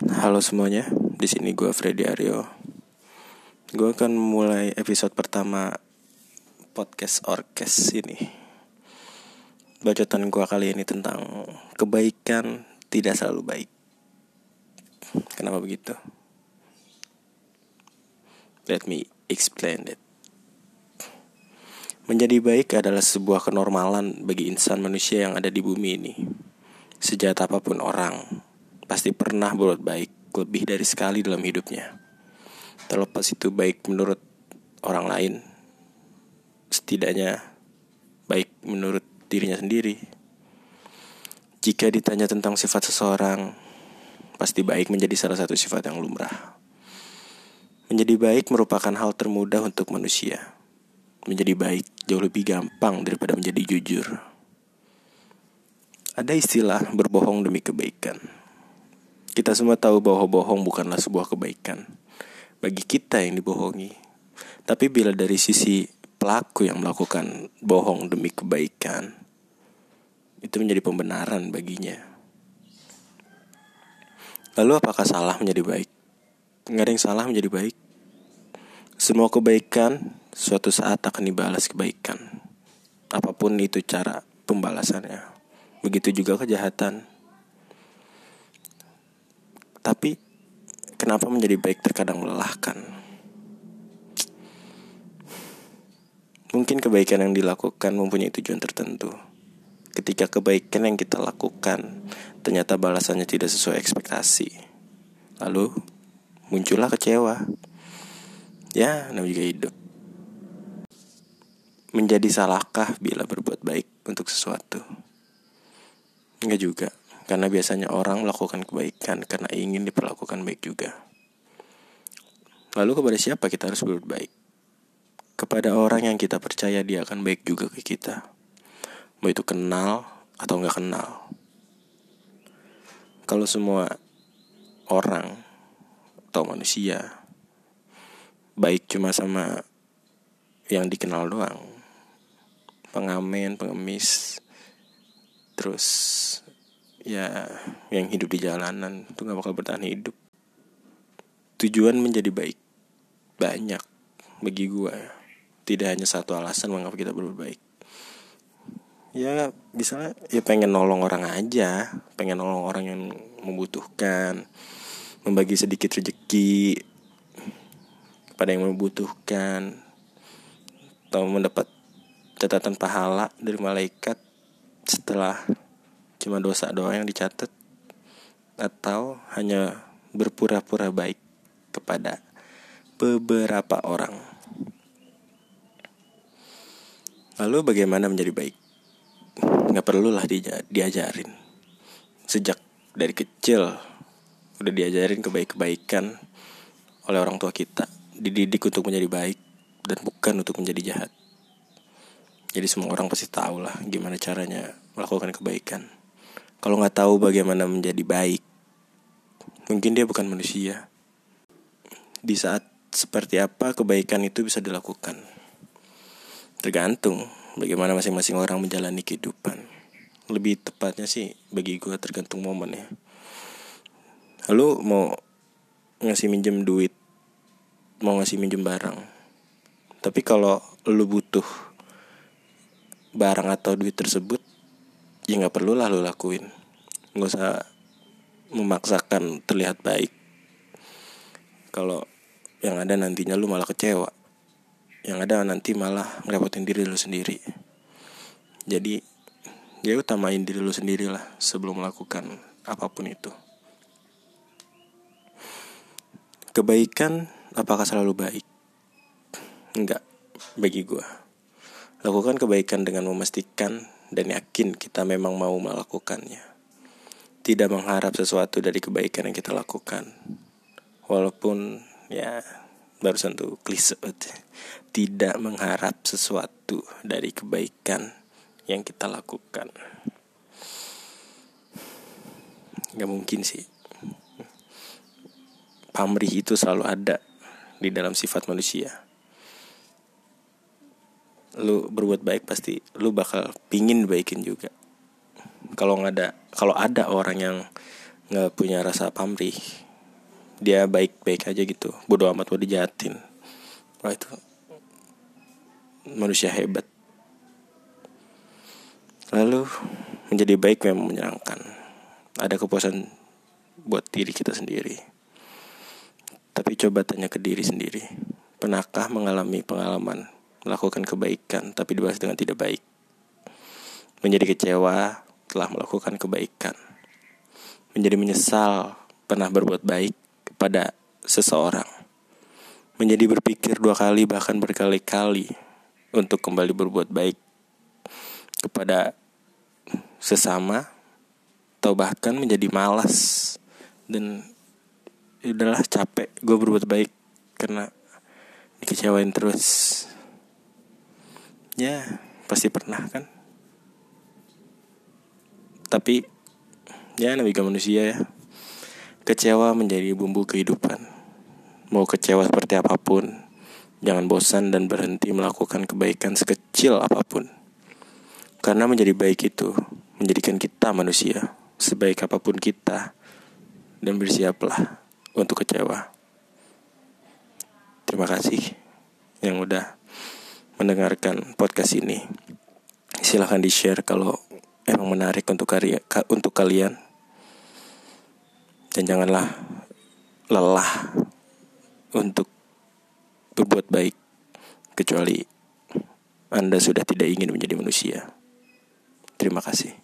Halo semuanya, di sini gue Freddy Aryo. Gue akan mulai episode pertama podcast orkes ini. Bacotan gue kali ini tentang kebaikan tidak selalu baik. Kenapa begitu? Let me explain it. Menjadi baik adalah sebuah kenormalan bagi insan manusia yang ada di bumi ini. Sejak apa pun orang, pasti pernah berbuat baik lebih dari sekali dalam hidupnya. Terlepas itu baik menurut orang lain, setidaknya baik menurut dirinya sendiri. Jika ditanya tentang sifat seseorang, pasti baik menjadi salah satu sifat yang lumrah. Menjadi baik merupakan hal termudah untuk manusia. Menjadi baik jauh lebih gampang daripada menjadi jujur. Ada istilah berbohong demi kebaikan. Kita semua tahu bahwa bohong bukanlah sebuah kebaikan bagi kita yang dibohongi. Tapi bila dari sisi pelaku yang melakukan bohong demi kebaikan, itu menjadi pembenaran baginya. Lalu apakah salah menjadi baik? Nggak ada yang salah menjadi baik. Semua kebaikan suatu saat akan dibalas kebaikan. Apa pun itu cara pembalasannya. Begitu juga kejahatan. Tapi kenapa menjadi baik terkadang melelahkan? Mungkin kebaikan yang dilakukan mempunyai tujuan tertentu. Ketika kebaikan yang kita lakukan ternyata balasannya tidak sesuai ekspektasi. Lalu muncullah kecewa. Ya, namanya juga hidup. Menjadi salahkah bila berbuat baik untuk sesuatu? Enggak juga. Karena biasanya orang melakukan kebaikan karena ingin diperlakukan baik juga. Lalu kepada siapa kita harus berbuat baik? Kepada orang yang kita percaya dia akan baik juga ke kita. Mau itu kenal atau nggak kenal. Kalau semua orang atau manusia baik cuma sama yang dikenal doang. Pengamen, pengemis, terus ya yang hidup di jalanan itu gak bakal bertahan hidup. Tujuan menjadi baik. Banyak bagi gue tidak hanya satu alasan mengapa kita berbuat baik. Ya bisa ya pengen nolong orang aja. Pengen nolong orang yang membutuhkan. Membagi sedikit rezeki kepada yang membutuhkan. Atau mendapat catatan pahala dari malaikat setelah cuma dosa doang yang dicatat atau hanya berpura-pura baik kepada beberapa orang. Lalu bagaimana menjadi baik? Nggak perlulah dia diajarin. Sejak dari kecil udah diajarin kebaik-kebaikan oleh orang tua kita. Dididik untuk menjadi baik dan bukan untuk menjadi jahat. Jadi semua orang pasti tahu lah gimana caranya melakukan kebaikan. Kalau nggak tahu bagaimana menjadi baik, mungkin dia bukan manusia. Di saat seperti apa kebaikan itu bisa dilakukan. Tergantung bagaimana masing-masing orang menjalani kehidupan. Lebih tepatnya sih bagi gue tergantung momen ya. Lalu mau ngasih minjem duit, mau ngasih minjem barang. Tapi kalau lu butuh barang atau duit tersebut, ya nggak perlu lah lo lakuin. Nggak usah memaksakan terlihat baik. Kalau yang ada nantinya lu malah kecewa. Yang ada nanti malah ngerepotin diri lu sendiri. Jadi ya utamain diri lu sendiri lah sebelum melakukan apa pun itu. Kebaikan apakah selalu baik? Enggak bagi gue lakukan kebaikan dengan memastikan dan yakin kita memang mau melakukannya. Tidak mengharap sesuatu dari kebaikan yang kita lakukan. Walaupun ya barusan tuh klise tidak mengharap sesuatu dari kebaikan yang kita lakukan. Gak mungkin sih. Pamrih itu selalu ada di dalam sifat manusia lu berbuat baik pasti lu bakal pingin baikin juga. Kalau nggak ada kalau ada orang yang nggak punya rasa pamrih dia baik-baik aja gitu. Bodoh amat mau dijahatin wah itu manusia hebat. Lalu menjadi baik memang menyenangkan. Ada kepuasan buat diri kita sendiri. Tapi coba tanya ke diri sendiri. Pernahkah mengalami pengalaman melakukan kebaikan tapi dibalas dengan tidak baik. Menjadi kecewa telah melakukan kebaikan. Menjadi menyesal pernah berbuat baik kepada seseorang. Menjadi berpikir dua kali bahkan berkali-kali untuk kembali berbuat baik kepada sesama atau bahkan menjadi malas dan ya udahlah capek gue berbuat baik karena dikecewain terus ya pasti pernah kan? Tapi ya namanya manusia ya. Kecewa menjadi bumbu kehidupan. Mau kecewa seperti apa pun jangan bosan dan berhenti melakukan kebaikan sekecil apa pun. Karena menjadi baik itu menjadikan kita manusia sebaik apa pun kita dan bersiaplah untuk kecewa. Terima kasih yang udah mendengarkan podcast ini. Silahkan di-share kalau emang menarik untuk karya untuk kalian. Dan janganlah lelah untuk berbuat baik kecuali Anda sudah tidak ingin menjadi manusia. Terima kasih.